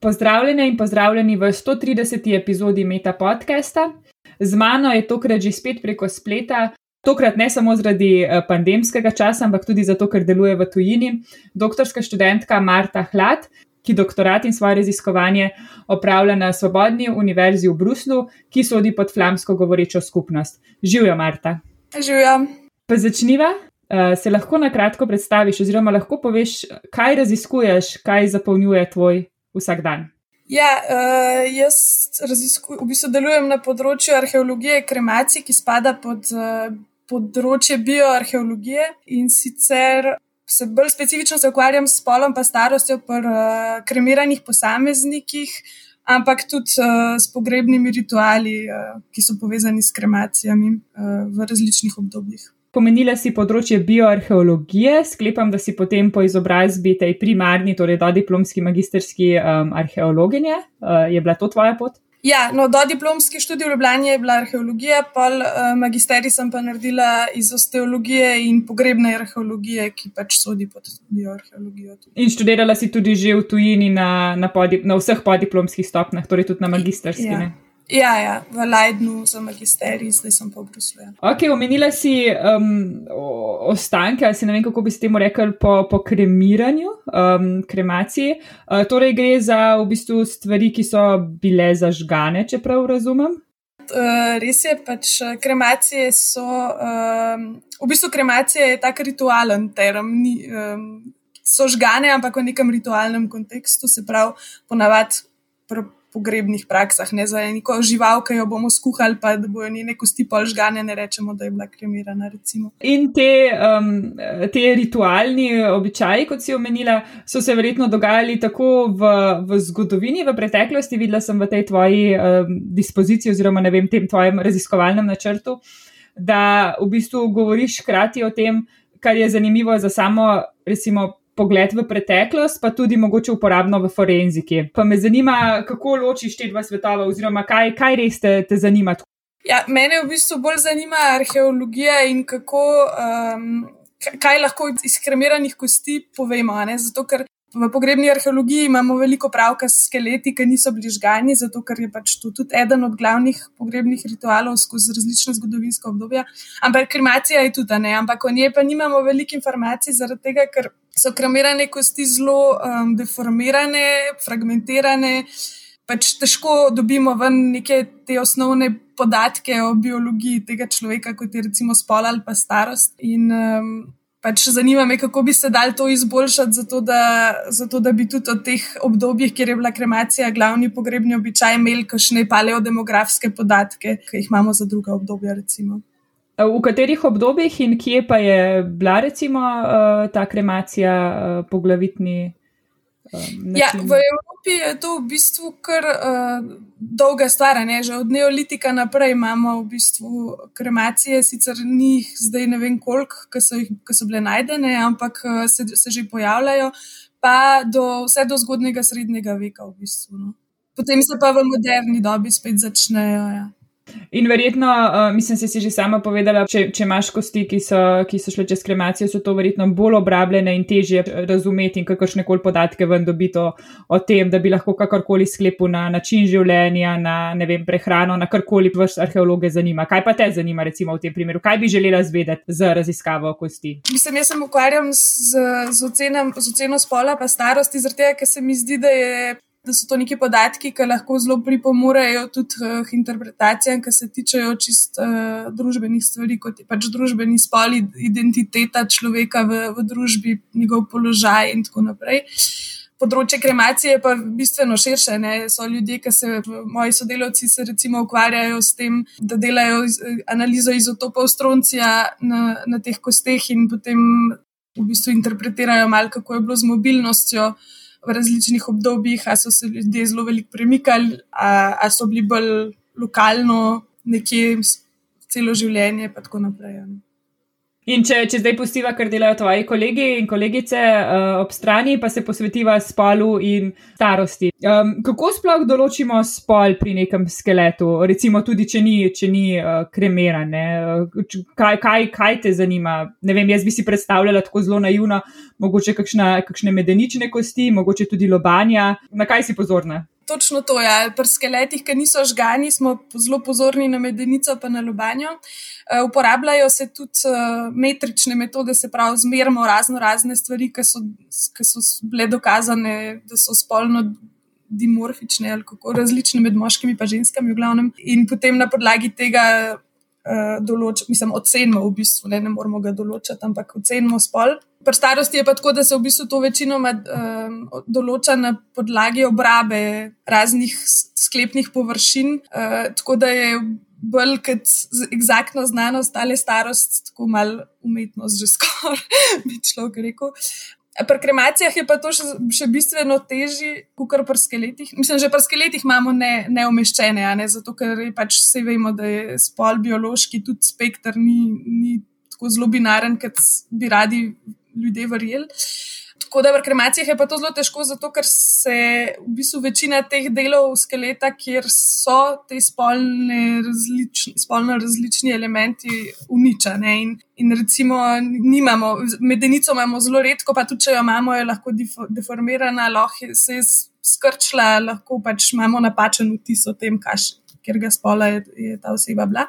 Pozdravljene in pozdravljeni v 130. epizodi Meta podcasta. Z mano je tokrat že spet preko spleta, tokrat ne samo zaradi eh, pandemskega časa, ampak tudi zato, ker deluje v tujini, doktorska študentka Marta Hlad, ki doktorat in svoje raziskovanje opravlja na Svobodni univerzi v Bruslu, ki sodi pod flamsko govorečo skupnost. Živijo, Marta. Živijo. Pa začniva. Uh, se lahko na kratko predstaviš, oziroma lahko poveš, kaj raziskuješ, kaj zapolnjuje tvoj vsak dan? Ja, uh, jaz v bistvu delujem na področju arheologije, kremacij, ki spada pod uh, področje bioarheologije in sicer se bolj specifično se ukvarjam s spolom in starostjo pri uh, kremiranih posameznikih, ampak tudi uh, s pogrebnimi rituali, uh, ki so povezani s kremacijami uh, v različnih obdobjih. Pomenila si področje bioarheologije, sklepam, da si potem po izobrazbi tej primarni, torej do diplomski magistrski um, arheologinje. Uh, je bila to tvoja pot? Ja, no, do diplomski študij v Ljubljani je bila arheologija, pol uh, magisterij sem pa naredila iz osteologije in pogrebne arheologije, ki pač sodi pod bioarheologijo. In študirala si tudi že v tujini na, na, podi, na vseh podiplomskih stopnjah, torej tudi na magistrski. Ja. Ja, ja, v Leidnu za magisterij, zdaj sem pa v Bruslu. Ja. Ok, omenila si um, ostanke, ali si ne vem, kako bi se temu rekli, po, po kremiranju, um, kremaciji. Uh, torej, gre za v bistvu stvari, ki so bile zažgane, če prav razumem. Uh, res je, pač kremacije so. Um, v bistvu kremacija je tak ritualen term. Ni, um, so žgane, ampak v nekem ritualnem kontekstu, se pravi, ponavadi pogrebnih praksah, ne za neko žival, ki jo bomo skuhali, pa da bojo njene kosti pol žgane, ne rečemo, da je bila kremirana. Recimo. In te, um, te ritualni običaji, kot si omenila, so se verjetno dogajali tako v, v zgodovini, v preteklosti. Videla sem v tej tvoji um, dispoziciji, oziroma ne vem, tem tvojem raziskovalnem načrtu, da v bistvu govoriš hkrati o tem, kar je zanimivo za samo, recimo, pogled v preteklost, pa tudi mogoče uporabno v forenziki. Pa me zanima, kako ločiš te dva svetova, oziroma kaj, kaj res te, te zanima. Ja, mene v bistvu bolj zanima arheologija in kako, um, kaj lahko iz kremiranih kosti povemo. Zato, ker V pogrebni arheologiji imamo veliko pravka s skeleti, ki niso bili žgani, zato ker je pač to tudi eden od glavnih pogrebnih ritualov skozi različne zgodovinske obdobja. Ampak kremacija je tudi ne, ampak o njej pa nimamo veliko informacij, zaradi tega, ker so kremirane kosti zelo um, deformirane, fragmentirane. Pač težko dobimo ven neke te osnovne podatke o biologiji tega človeka, kot je recimo spol ali pa starost. In, um, pač zanima me, kako bi se dal to izboljšati, zato da, zato da bi tudi od teh obdobjih, kjer je bila kremacija glavni pogrebni običaj, imeli kakšne paleodemografske podatke, ki jih imamo za druga obdobja. Recimo. V katerih obdobjih in kje pa je bila recimo eh, ta kremacija eh, poglavitni? Um, ja, v Evropi je to v bistvu kar uh, dolga stvar. Ne? Že od neolitika naprej imamo v bistvu kremacije, sicer ni jih zdaj ne vem koliko, ki so, so bile najdene, ampak se, se že pojavljajo, pa do, vse do zgodnega srednjega veka v bistvu. No? Potem se pa v moderni dobi spet začnejo. Ja. In verjetno, uh, mislim, si že sama povedala, če, če imaš kosti, ki so, ki so šle čez kremacijo, so to verjetno bolj obrabljene in težje razumeti in kakršne koli podatke ven dobiti o, tem, da bi lahko kakorkoli sklepil na način življenja, na vem, prehrano, na karkoli vas arheologe zanima. Kaj pa te zanima, recimo v tem primeru? Kaj bi želela zvedeti z raziskavo kosti? Mislim, jaz sem ukvarjam z, z, ocenem, z oceno spola pa starosti, zaradi tega, ker se mi zdi, da je da so to neki podatki, ki lahko zelo pripomorejo tudi uh, interpretacijam, ki se tičejo čist uh, družbenih stvari, kot je pač družbeni spol, identiteta človeka v, v družbi, njegov položaj in tako naprej. Področje kremacije je pa bistveno širše. Ne? So ljudje, ki se, moji sodelavci, se recimo ukvarjajo s tem, da delajo analizo izotopov stroncija na, na teh kosteh in potem v bistvu interpretirajo malo, kako je bilo z mobilnostjo uh, v različnih obdobjih, ali so se ljudje zelo veliko premikali, ali so bili bolj lokalno, nekje celo življenje, in tako naprej. In če, če zdaj pustiva, kar delajo tvoji kolegi in kolegice uh, ob strani, pa se posvetiva spolu in starosti. Um, kako sploh določimo spol pri nekem skeletu, recimo tudi, če ni, če ni uh, kremiran? Kaj, kaj, kaj te zanima? Ne vem, jaz bi si predstavljala tako zelo naivno, mogoče kakšna, kakšne medenične kosti, mogoče tudi lobanja. Na kaj si pozorna? Točno to. Ja. Pri skeletih, ki niso žgani, smo zelo pozorni na medenico in na lobanjo. Uh, uporabljajo se tudi uh, metrične metode, se pravi, zmerimo razno razne stvari, ki so, ki so bile dokazane, da so spolno. Dimorfične ali kako različne med moškimi in ženskami, v glavnem. In potem na podlagi tega uh, določimo, mislim, ocenimo v bistvu, ne, ne moramo ga določiti, ampak ocenimo spol. Pri starosti je pa tako, da se v bistvu to večinoma um, določa na podlagi obrabe raznih sklepnih površin, uh, tako da je bolj kot egzaktno znanost ali starost, tako mal umetnost, že skoraj bi človek rekel. Pri kremacijah je pa to še, še bistveno težje, kot pri skeletih. Mislim, že pri skeletih imamo ne, neomeščene, ne? zato ker pač vse vemo, da je spol biološki, tudi spektr ni, ni tako zelo binaren, kot bi radi ljudje verjeli. Tako da v kremacijah je pa to zelo težko, zato ker se v bistvu večina teh delov skeleta, kjer so te spolne različni, spolno različni elementi, uničene. In, in recimo, nimamo, medenico imamo zelo redko, pa tudi če jo imamo, je lahko deformirana, lahko se je skrčila, lahko pač imamo napačen vtis o tem, kaš, kjer ga spola je, je ta oseba bila.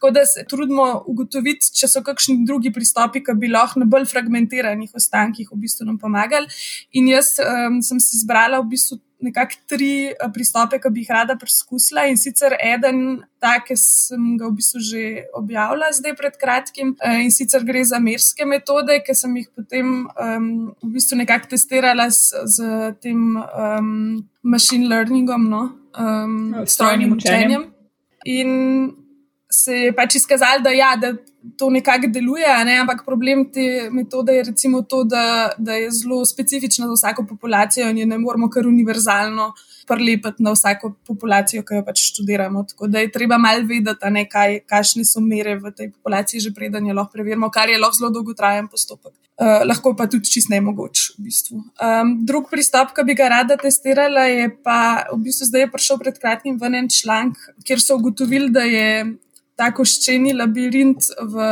Tako da se trudimo ugotoviti, če so kakšni drugi pristopi, ki bi lahko na bolj fragmentiranih ostankih v bistvu nam pomagali. In jaz um, sem si izbrala v bistvu nekako tri uh, pristope, ki bi jih rada preizkusila. In sicer eden, ta, ki sem ga v bistvu že objavila zdaj pred kratkim, uh, in sicer gre za merske metode, ki sem jih potem um, v bistvu nekako testirala z, z tem um, machine learningom, no, um, strojnim učenjem. In se je pač izkazalo, da, ja, da to nekako deluje, ne? ampak problem te metode je recimo to, da, da je zelo specifična za vsako populacijo in jo ne moramo kar univerzalno prelepiti na vsako populacijo, ki jo pač študiramo. Tako da je treba malo vedeti, ne, kaj, kakšne so mere v tej populaciji, že preden jo lahko preverimo, kar je lahko zelo dolgotrajen postopek. Uh, lahko pa tudi čist ne mogoč. V bistvu. um, drug pristop, ki bi ga rada testirala, je pa v bistvu zdaj je prišel pred kratkim ven en članek, kjer so ugotovili, da je ta koščeni labirint v,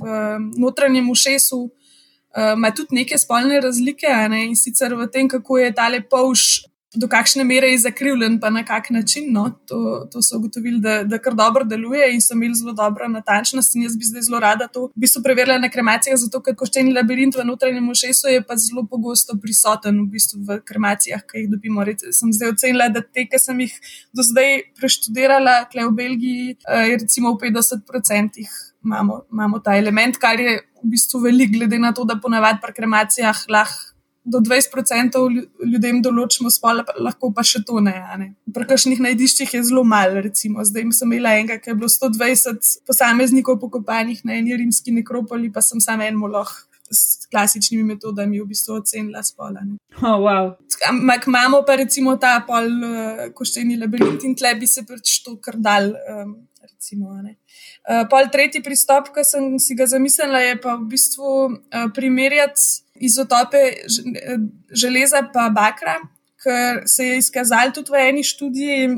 v notranjem ušesu uh, ima tudi neke spolne razlike, ne? in sicer v tem, kako je tale polž do kakšne mere je zakrivljen, pa na kak način. No? To, to so ugotovili, da, da kar dobro deluje in so imeli zelo dobro natančnost. In jaz bi zdaj zelo rada to v bistvu preverila na kremacijah, zato ker koščeni labirint v notranjem ušesu je pa zelo pogosto prisoten v, bistvu v kremacijah, ki jih dobimo. Rec, sem zdaj ocenila, da te, ki sem jih do zdaj preštudirala, tukaj v Belgiji, eh, je recimo v 50%. Imamo, imamo ta element, kar je v bistvu velik, glede na to, da ponavadi pri kremacijah lahko do 20% ljudem določimo spol, lahko pa še to ne. ne. Pri kakšnih najdiščih je zelo malo, recimo. Zdaj sem imela enega, ki je bilo 120 posameznikov pokopanih na eni rimski nekropoli, pa sem samo en moloh. S klasičnimi metodami v bistvu ocenila spola. Oh, wow. Ampak imamo pa recimo ta pol uh, koščeni labirint in tle bi se pač to kar dal. Um, recimo, uh, pol tretji pristop, ki sem si ga zamislila, je pa v bistvu uh, primerjati izotope železa pa bakra, ker se je izkazalo tudi v eni študiji,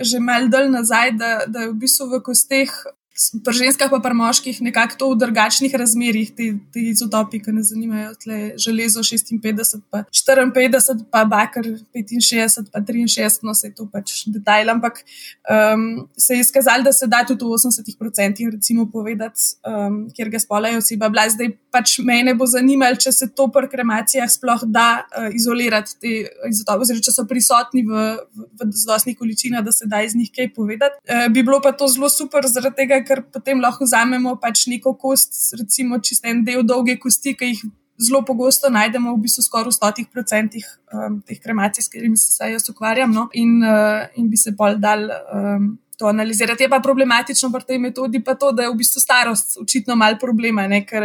že malo dol nazaj, da, da je v bistvu v kosteh pri ženskah, pa pri moških, nekako to v drugačnih razmerah, te, te izotopi, ki ne zanimajo, tle železo 56, pa 54, pa bakar 65, pa 63, no se je to pač detajl, ampak um, se je izkazalo, da se da tudi v 80% recimo povedati, um, kjer ga spolajo oseba. Bila zdaj pač mene bo zanimalo, če se to pri kremacijah sploh da uh, izolirati te izotope, oziroma če so prisotni v, v, v zadostnih količinah, da se da iz njih kaj povedati. Uh, bi bilo pa to zelo super zaradi tega, ker potem lahko vzamemo pač neko kost, recimo čisto en del dolge kosti, ki jih zelo pogosto najdemo v bistvu skoraj v stotih procentih um, teh kremacij, s katerimi se jaz ukvarjam, no? in, uh, in bi se pol dal. Um, To analizirati je pa problematično pri tej metodi, pa to, da je v bistvu starost očitno mal problema, ne? ker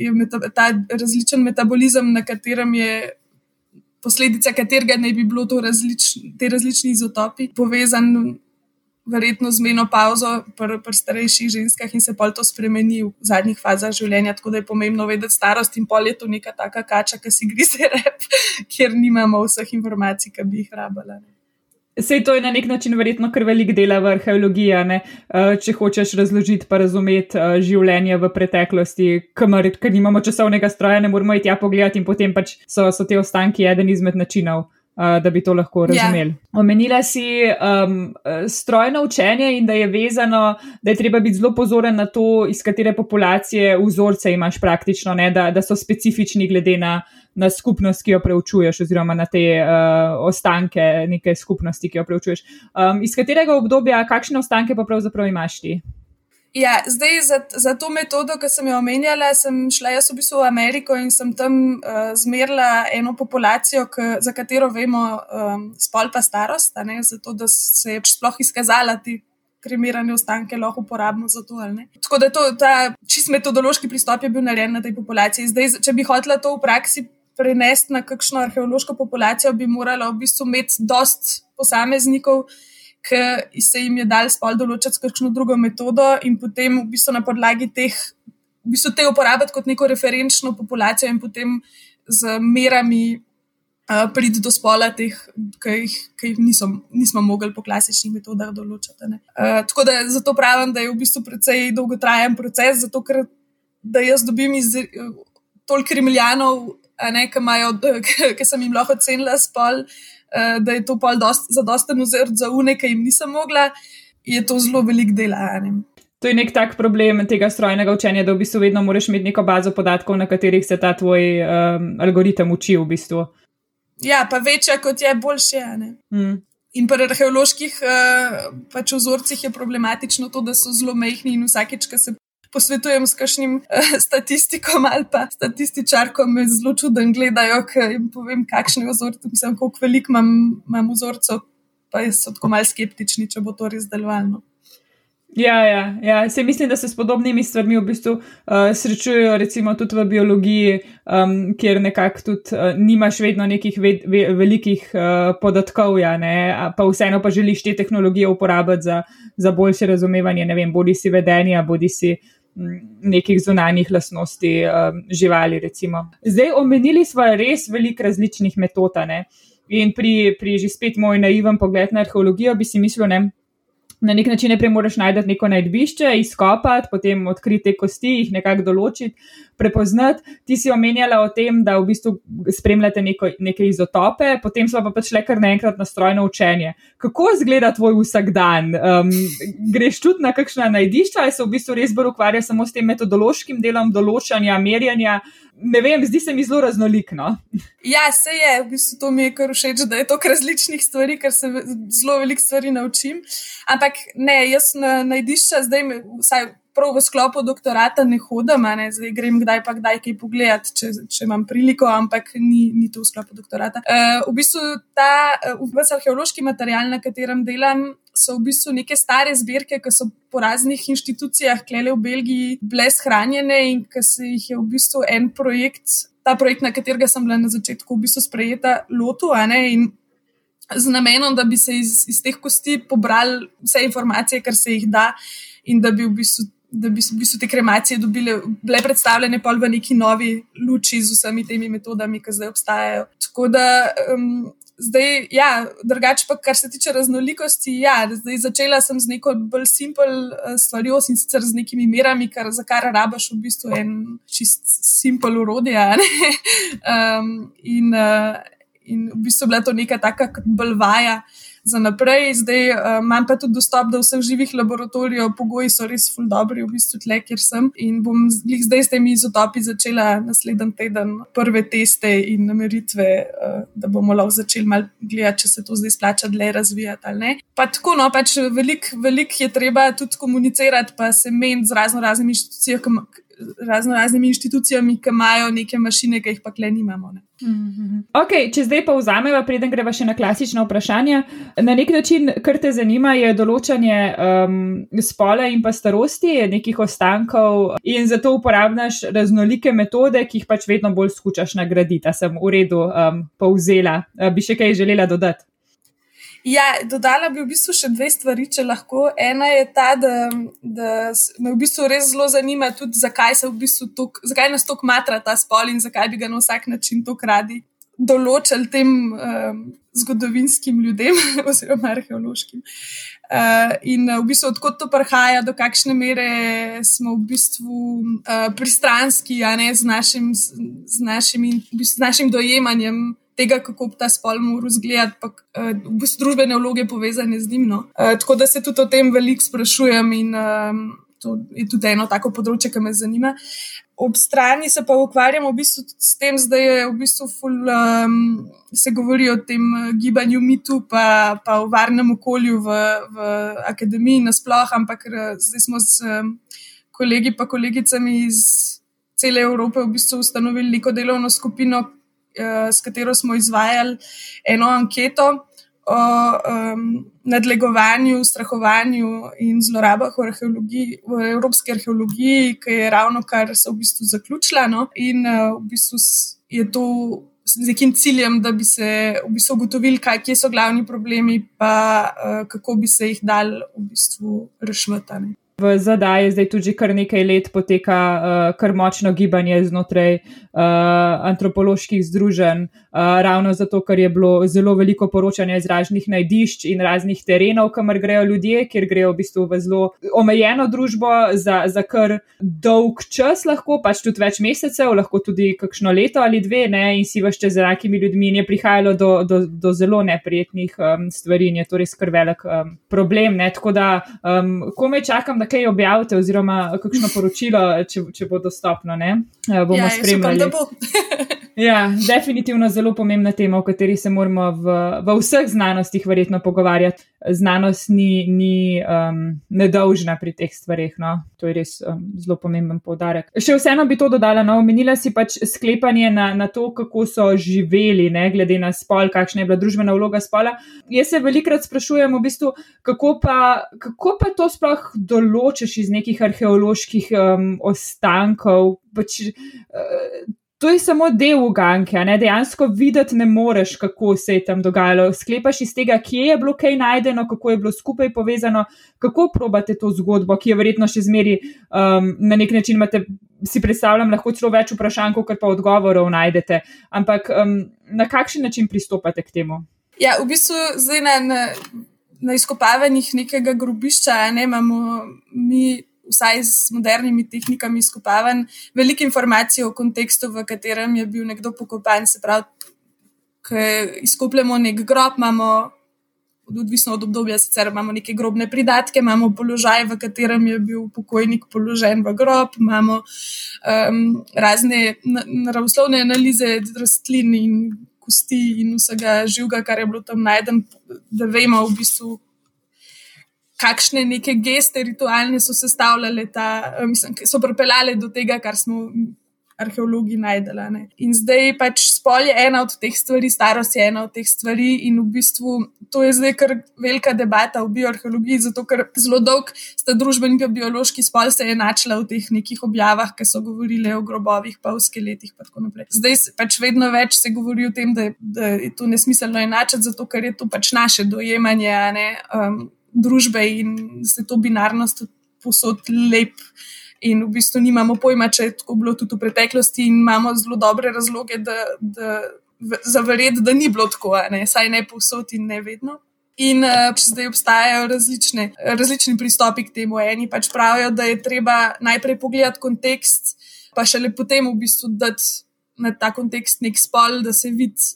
je meta, ta različen metabolizem, na katerem je posledica katerega naj bi bilo to različ, te različni izotopi, povezan verjetno z menopauzo pri pr starejših ženskah in se pol to spremeni v zadnjih fazah življenja. Tako da je pomembno vedeti starost in pol je to neka taka kača, ki si grize rep, kjer nimamo vseh informacij, ki bi jih rabila. Sej to je na nek način verjetno kar velik del v arheologiji, ne? Eh, če hočeš razložiti pa razumeti eh, življenje v preteklosti, kamor, ker nimamo časovnega stroja, ne moramo iti tja pogledati in potem pač so, so te ostanki eden izmed načinov. Uh, da bi to lahko ja. razumeli. Yeah. Omenila si um, strojno učenje in da je vezano, da je treba biti zelo pozoren na to, iz katere populacije vzorce imaš praktično, ne, da, da so specifični glede na, na skupnost, ki jo preučuješ, oziroma na te uh, ostanke neke skupnosti, ki jo preučuješ. Um, iz katerega obdobja, kakšne ostanke pa pravzaprav imaš ti? Ja, zdaj za, za to metodo, ki sem jo omenjala, sem šla jaz v bistvu v Ameriko in sem tam uh, zmerila eno populacijo, k, za katero vemo um, spol pa starost, ne, zato da se je sploh izkazala ti kremirane ostanke lahko uporabno za to. Tako da to, ta čist metodološki pristop je bil narejen na tej populaciji. Zdaj, če bi hotela to v praksi prenesti na kakšno arheološko populacijo, bi morala v bistvu imeti dost posameznikov ki se jim je dal spol določiti s kakšno drugo metodo in potem v bistvu na podlagi teh, v bistvu te uporabiti kot neko referenčno populacijo in potem z merami uh, priti do spola teh, ki jih, ki jih niso, nismo mogli po klasičnih metodah določiti. Uh, tako da zato pravim, da je v bistvu precej dolgotrajen proces, zato ker da jaz dobim iz uh, toliko krimeljanov, ki sem jim lahko ocenila spol. Eh, da je to pol dost, za dosten ozir za une, ki jim nisem mogla, je to zelo velik del. To je nek tak problem tega strojnega učenja, da v bistvu vedno moraš imeti neko bazo podatkov, na katerih se ta tvoj um, algoritem uči. V bistvu. Ja, pa večja kot je, boljše. Mm. In pri arheoloških uh, pač vzorcih je problematično to, da so zelo mehki in vsakeč, ko se posvetujem s kakšnim uh, statistikom ali pa statističarkom, me zelo čuden gledajo, ker jim povem, kakšne vzorce, mislim, koliko veliko imam, imam vzorcev, pa so tako malce skeptični, če bo to res delovalo. Ja, ja, ja. Se mislim, da se s podobnimi stvarmi v bistvu uh, srečujejo, recimo tudi v biologiji, um, kjer nekako tudi uh, nimaš vedno nekih ve ve velikih uh, podatkov, ja, pa vseeno pa želiš te tehnologije uporabiti za, za boljše razumevanje, ne vem, bodi si vedenja, bodi si uh, nekih zunanjih lastnosti um, živali. Recimo. Zdaj, omenili smo res veliko različnih metod. In pri, pri že spet moj naiven pogled na arheologijo bi si mislil, ne, na nek način najprej moraš najti neko najdbišče, izkopati, potem odkriti kosti, jih nekako določiti, prepoznati. Ti si omenjala o tem, da v bistvu spremljate neko, neke izotope, potem smo pa pač le kar naenkrat na strojno učenje. Kako izgleda tvoj vsak dan? Um, greš tudi na kakšna najdišča ali se v bistvu res bolj ukvarja samo s tem metodološkim delom določanja, merjanja? ne vem, zdi se mi zelo raznolikno. Ja, se je, v bistvu to mi je kar všeč, da je to različnih stvari, ker se zelo veliko stvari naučim. Ampak ne, jaz na najdišča zdaj, vsaj prav v sklopu doktorata ne hodim, ne? zdaj grem kdaj pa kdaj kaj pogledati, če, če imam priliko, ampak ni, ni to v sklopu doktorata. Uh, v bistvu ta uh, arheološki material, na katerem delam, so v bistvu neke stare zbirke, ki so po raznih inštitucijah, klele v Belgiji, bile shranjene in ki se jih je v bistvu en projekt. Ta projekt, na katerega sem bila na začetku v bistvu sprejeta, lotu, in z namenom, da bi se iz, iz teh kosti pobrali vse informacije, kar se jih da, in da bi v bistvu da bi v bistvu te kremacije dobile, bile predstavljene pol v neki novi luči z vsemi temi metodami, ki zdaj obstajajo. Tako da um, zdaj, ja, drugače pa, kar se tiče raznolikosti, ja, zdaj začela sem z neko bolj simpel uh, stvarjo in sicer z nekimi merami, kar, za kar rabaš v bistvu en čist simpel urodje. um, in, uh, in v bistvu bila to neka taka bolj vaja za naprej. Zdaj uh, imam pa tudi dostop do vseh živih laboratorijev, pogoji so res ful dobri, v bistvu tle, kjer sem. In bom zdaj s temi izotopi začela naslednji teden prve teste in nameritve, uh, da bomo lahko začeli malo gledati, če se to zdaj splača dlje razvijati ali ne. Pa tako, no, pač veliko velik je treba tudi komunicirati, pa se meniti z razno raznimi inštitucijami razno raznimi inštitucijami, ki imajo neke mašine, ki jih pa kle nimamo. Ne. Mhm. Okay, če zdaj pa vzamemo, preden greva še na klasična vprašanja, na nek način, kar te zanima, je določanje um, spola in pa starosti nekih ostankov, in zato uporabljaš raznolike metode, ki jih pač vedno bolj skušaš nagraditi. Sem v redu um, povzela. Bi še kaj želela dodati? Ja, dodala bi v bistvu še dve stvari, če lahko. Ena je ta, da, da me v bistvu res zelo zanima, tudi zakaj, v bistvu tok, zakaj nas tako matra ta spol in zakaj bi ga na vsak način tako radi določili tem um, zgodovinskim ljudem oziroma arheološkim. Uh, in v bistvu, odkot to prihaja, do kakšne mere smo v bistvu uh, pristranski, ne z našim, z našim, in, v bistvu, z našim dojemanjem tega, kako ta spol mora izgledati, pa uh, bistvu družbene vloge povezane z njim. No. Uh, tako da se tudi o tem veliko sprašujem in um, to je tudi eno tako področje, ki me zanima. Ob strani se pa ukvarjamo v bistvu s tem, da je v bistvu ful, um, se govori o tem gibanju mitu, pa, pa o varnem okolju v, v akademiji nasploh, ampak zdaj smo s um, kolegi pa kolegicami iz cele Evrope v bistvu ustanovili neko delovno skupino, s katero smo izvajali eno anketo o um, nadlegovanju, strahovanju in zlorabah v, v evropski arheologiji, ki je ravno kar se v bistvu zaključila. No? In uh, v bistvu je to z nekim ciljem, da bi se v bistvu ugotovili, kaj so glavni problemi, pa uh, kako bi se jih dal v bistvu rešiti. V ZDA je zdaj tudi kar nekaj let poteka uh, kar močno gibanje znotraj uh, antropoloških združenj, uh, ravno zato, ker je bilo zelo veliko poročanja iz raznih najdišč in raznih terenov, kamor grejo ljudje, kjer grejo v bistvu v zelo omejeno družbo za, za kar dolg čas, lahko pač tudi več mesecev, lahko tudi kakšno leto ali dve, ne, in si vašte z enakimi ljudmi in je prihajalo do, do, do zelo neprijetnih um, stvari in je to res kar velik um, problem. Ne, tako da um, kome čakam, da kaj objavite, oziroma kakšno poročilo, če, če bo dostopno. Ne? Eh, bomo ja, spremljali. Ja, definitivno zelo pomembna tema, o kateri se moramo v, v vseh znanostih verjetno pogovarjati. Znanost ni, ni um, nedolžna pri teh stvarih. No? To je res um, zelo pomemben povdarek. Še vseeno bi to dodala. No? Omenila si pač sklepanje na, na to, kako so živeli, ne? glede na spol, kakšna je bila družbena vloga spola. Jaz se velikrat sprašujem, v bistvu, kako, pa, kako pa to sploh določiš iz nekih arheoloških um, ostankov. Pač, uh, to je samo del uganke, ne dejansko videti ne moreš, kako se je tam dogajalo. Sklepaš iz tega, kje je bilo kaj najdeno, kako je bilo skupaj povezano, kako probate to zgodbo, ki je verjetno še zmeri um, na nek način imate. Si predstavljam, lahko celo več vprašanj, kot pa odgovorov najdete. Ampak um, na kakšen način pristopate k temu? Ja, v bistvu zdaj na, na, na izkopavanjih nekega grobišča ne imamo mi vsaj z modernimi tehnikami izkopavanj, veliko informacij o kontekstu, v katerem je bil nekdo pokopan. Se pravi, ko izkopljemo nek grob, imamo, odvisno od obdobja, sicer imamo neke grobne pridatke, imamo položaj, v katerem je bil pokojnik položen v grob, imamo um, razne naravoslovne analize rastlin in kosti in vsega živega, kar je bilo tam najden, da vemo v bistvu kakšne neke geste ritualne so sestavljale, ta, eh, mislim, so pripeljale do tega, kar smo arheologi najdela. Ne. In zdaj pač spol je ena od teh stvari, starost je ena od teh stvari, in v bistvu to je zdaj kar velika debata v bioarheologiji, zato ker zelo dolg sta družbeni in biološki spol se je načela v teh nekih objavah, ki so govorile o grobovih, pa o skeletih in tako naprej. Zdaj pač vedno več se govori o tem, da da je to nesmiselno enačiti, zato ker je to pač naše dojemanje. Um, družbe in se to binarnost posod lep. In v bistvu nimamo pojma, če je tako bilo tudi v preteklosti, in imamo zelo dobre razloge, da, da zaverjeti, da ni bilo tako, ne? saj ne povsod in ne vedno. In uh, zdaj obstajajo različne, različni pristopi k temu. Eni pač pravijo, da je treba najprej pogledati kontekst, pa šele potem v bistvu dati na ta kontekst nek spol, da se vidi,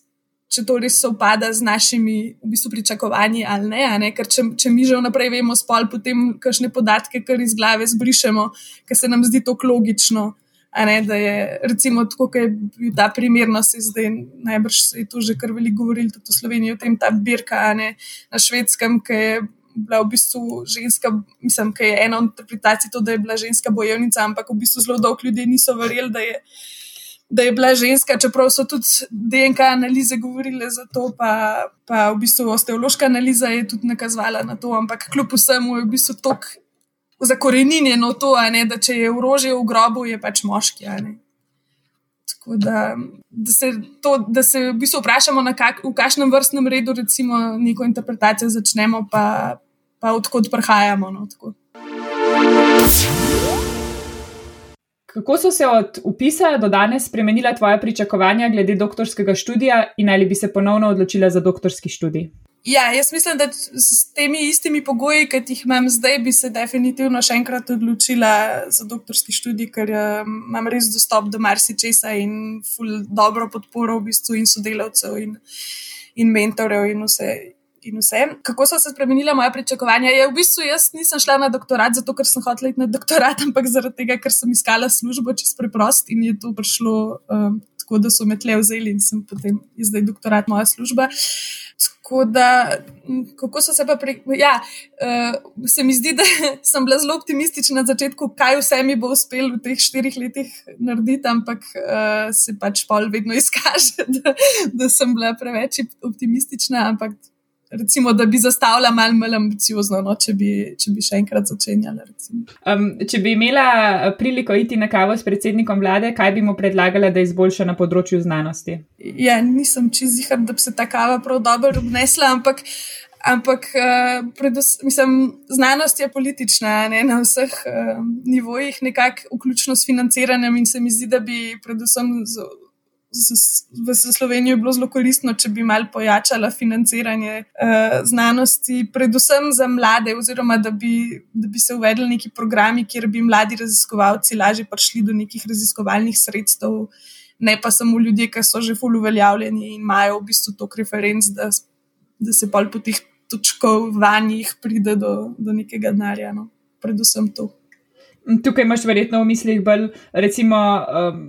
če to res sovpada z našimi v bistvu, pričakovanji ali ne. ne? Ker če, če mi že vnaprej vemo spol, potem kakšne podatke, kar iz glave zbrišemo, ker se nam zdi to logično. Ne, da je recimo tako, kot je bil ta primer, no se zdaj najbrž se je tu že kar veliko govorili, tudi v Sloveniji, o tem ta birka ne, na švedskem, ki je bila v bistvu ženska, mislim, ki je ena od interpretacij to, da je bila ženska bojevnica, ampak v bistvu zelo dolgo ljudi niso verjeli, da je da je bila ženska, čeprav so tudi DNK analize govorile za to, pa, pa v bistvu osteološka analiza je tudi nakazovala na to, ampak kljub vsemu je v bistvu tok zakorenjeno to, ne, da če je orožje v grobu, je pač moški. Da, da, se to, da se v bistvu vprašamo, kak, v kakšnem vrstnem redu recimo neko interpretacijo začnemo, pa, pa odkot prihajamo. No, Kako so se od upisa do danes spremenila tvoja pričakovanja glede doktorskega študija in ali bi se ponovno odločila za doktorski študij? Ja, jaz mislim, da s temi istimi pogoji, ki jih imam zdaj, bi se definitivno še enkrat odločila za doktorski študij, ker um, imam res dostop do marsičesa in dobro podporo v bistvu in sodelavcev in, in mentorjev in vse in vse. Kako so se spremenila moja pričakovanja? Je, v bistvu jaz nisem šla na doktorat zato, ker sem hotela iti na doktorat, ampak zaradi tega, ker sem iskala službo čist preprost in je to prišlo um, tako, da so me tle vzeli in sem potem zdaj doktorat moja služba. Tako da, kako so se pa pri. Ja, uh, se mi zdi, da sem bila zelo optimistična na začetku, kaj vse mi bo uspelo v teh štirih letih narediti, ampak uh, se pač pol vedno izkaže, da, da sem bila preveč optimistična. Ampak recimo, da bi zastavila malo bolj ambiciozno, no, če, bi, če bi še enkrat začenjala. Um, če bi imela eh, priliko iti na kavo s predsednikom vlade, kaj bi mu predlagala, da izboljša na področju znanosti? Ja, nisem čizihar, da bi se ta kava prav dobro obnesla, ampak. Ampak, uh, predvs, mislim, znanost je politična ne, na vseh uh, nivojih, nekako, vključno s financiranjem, in se mi zdi, da bi predvsem z, v Sloveniji bilo zelo koristno, če bi mal pojačala financiranje uh, znanosti, predvsem za mlade, oziroma da bi, da bi se uvedli neki programi, kjer bi mladi raziskovalci lažje prišli do nekih raziskovalnih sredstev, ne pa samo ljudje, ki so že fully uveljavljeni in imajo v bistvu tok referenc, da, da se pa po teh točkovanjih pride do, do nekega denarja. No. Predvsem to. Tukaj imaš verjetno v mislih bolj, recimo, um,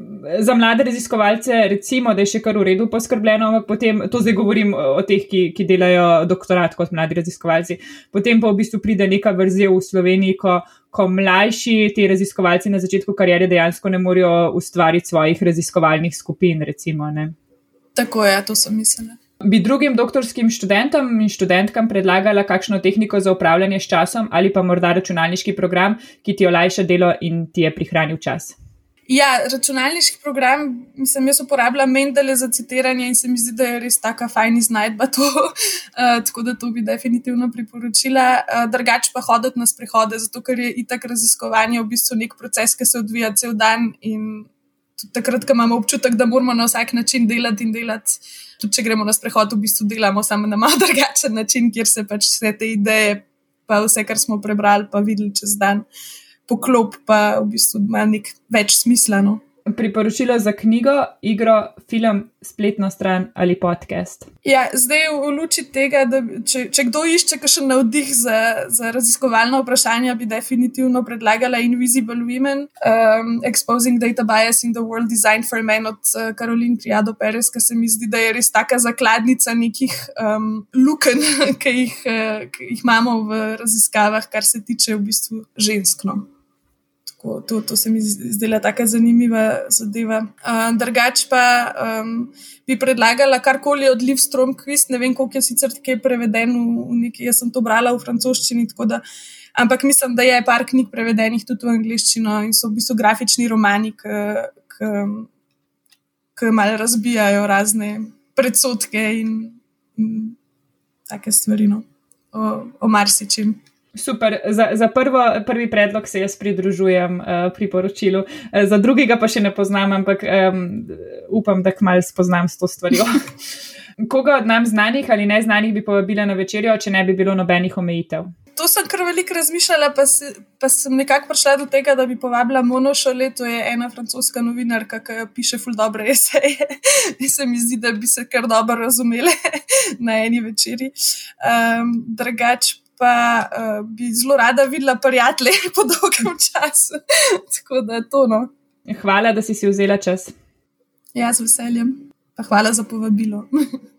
za mlade raziskovalce, recimo, da je še kar v redu poskrbljeno, ampak potem, to zdaj govorim o teh, ki, ki delajo doktorat kot mladi raziskovalci, potem pa v bistvu pride neka vrzel v Sloveniji, ko, ko mlajši ti raziskovalci na začetku karijere dejansko ne morejo ustvariti svojih raziskovalnih skupin, recimo. Ne? Tako je, to sem mislila. Bi drugim doktorskim študentom in študentkam predlagala kakšno tehniko za upravljanje s časom ali pa morda računalniški program, ki ti olajša delo in ti je prihranil čas? Ja, računalniški program, mislim, jaz uporabljam Mendele za citiranje in se mi zdi, da je res tako fajn iznajdba to. Uh, tako da to bi definitivno priporočila. Uh, drugač pa hoditi na sprehode, zato ker je itak raziskovanje v bistvu nek proces, ki se odvija cel dan in takrat, ko imamo občutek, da moramo na vsak način delati in delati tudi če gremo na sprehod, v bistvu delamo samo na malo drugačen način, kjer se pač vse te ideje, pa vse, kar smo prebrali, pa videli čez dan, poklop, pa v bistvu ima nek več smisleno priporočilo za knjigo, igro, film, spletno stran ali podcast? Ja, zdaj v luči tega, da če, če kdo išče še navdih za, za raziskovalno vprašanje, bi definitivno predlagala Invisible Women, um, Exposing Data Bias in the World Design for Men od uh, Karolin Triado Perez, ki se mi zdi, da je res taka zakladnica nekih um, luken, ki jih, uh, ki jih imamo v raziskavah, kar se tiče v bistvu ženskno. Tako, to, to se mi zdela tako zanimiva zadeva. Uh, drugač pa um, bi predlagala karkoli od Liv Strom Quiz, ne vem, koliko je sicer tukaj preveden v, v neki, jaz sem to brala v francoščini, da, ampak mislim, da je par knjig prevedenih tudi v angliščino in so v bistvu grafični romani, ki malo razbijajo razne predsotke in, in take stvari no, o, o marsičem. Super, za, za prvo, prvi predlog se jaz pridružujem uh, priporočilu, uh, za drugega pa še ne poznam, ampak um, upam, da kmalo spoznam s to stvarjo. Koga od nam znanih ali neznanih bi povabila na večerjo, če ne bi bilo nobenih omejitev? To sem kar veliko razmišljala, pa, se, pa sem nekako prišla do tega, da bi povabila Mono Šole, to je ena francoska novinarka, ki piše ful dobre eseje. In se mi zdi, da bi se kar dobro razumele na eni večerji. Um, drugač pa uh, bi zelo rada videla prijatelje po dolgem času. Tako da to no. Hvala, da si si vzela čas. Ja, z veseljem. Pa hvala za povabilo.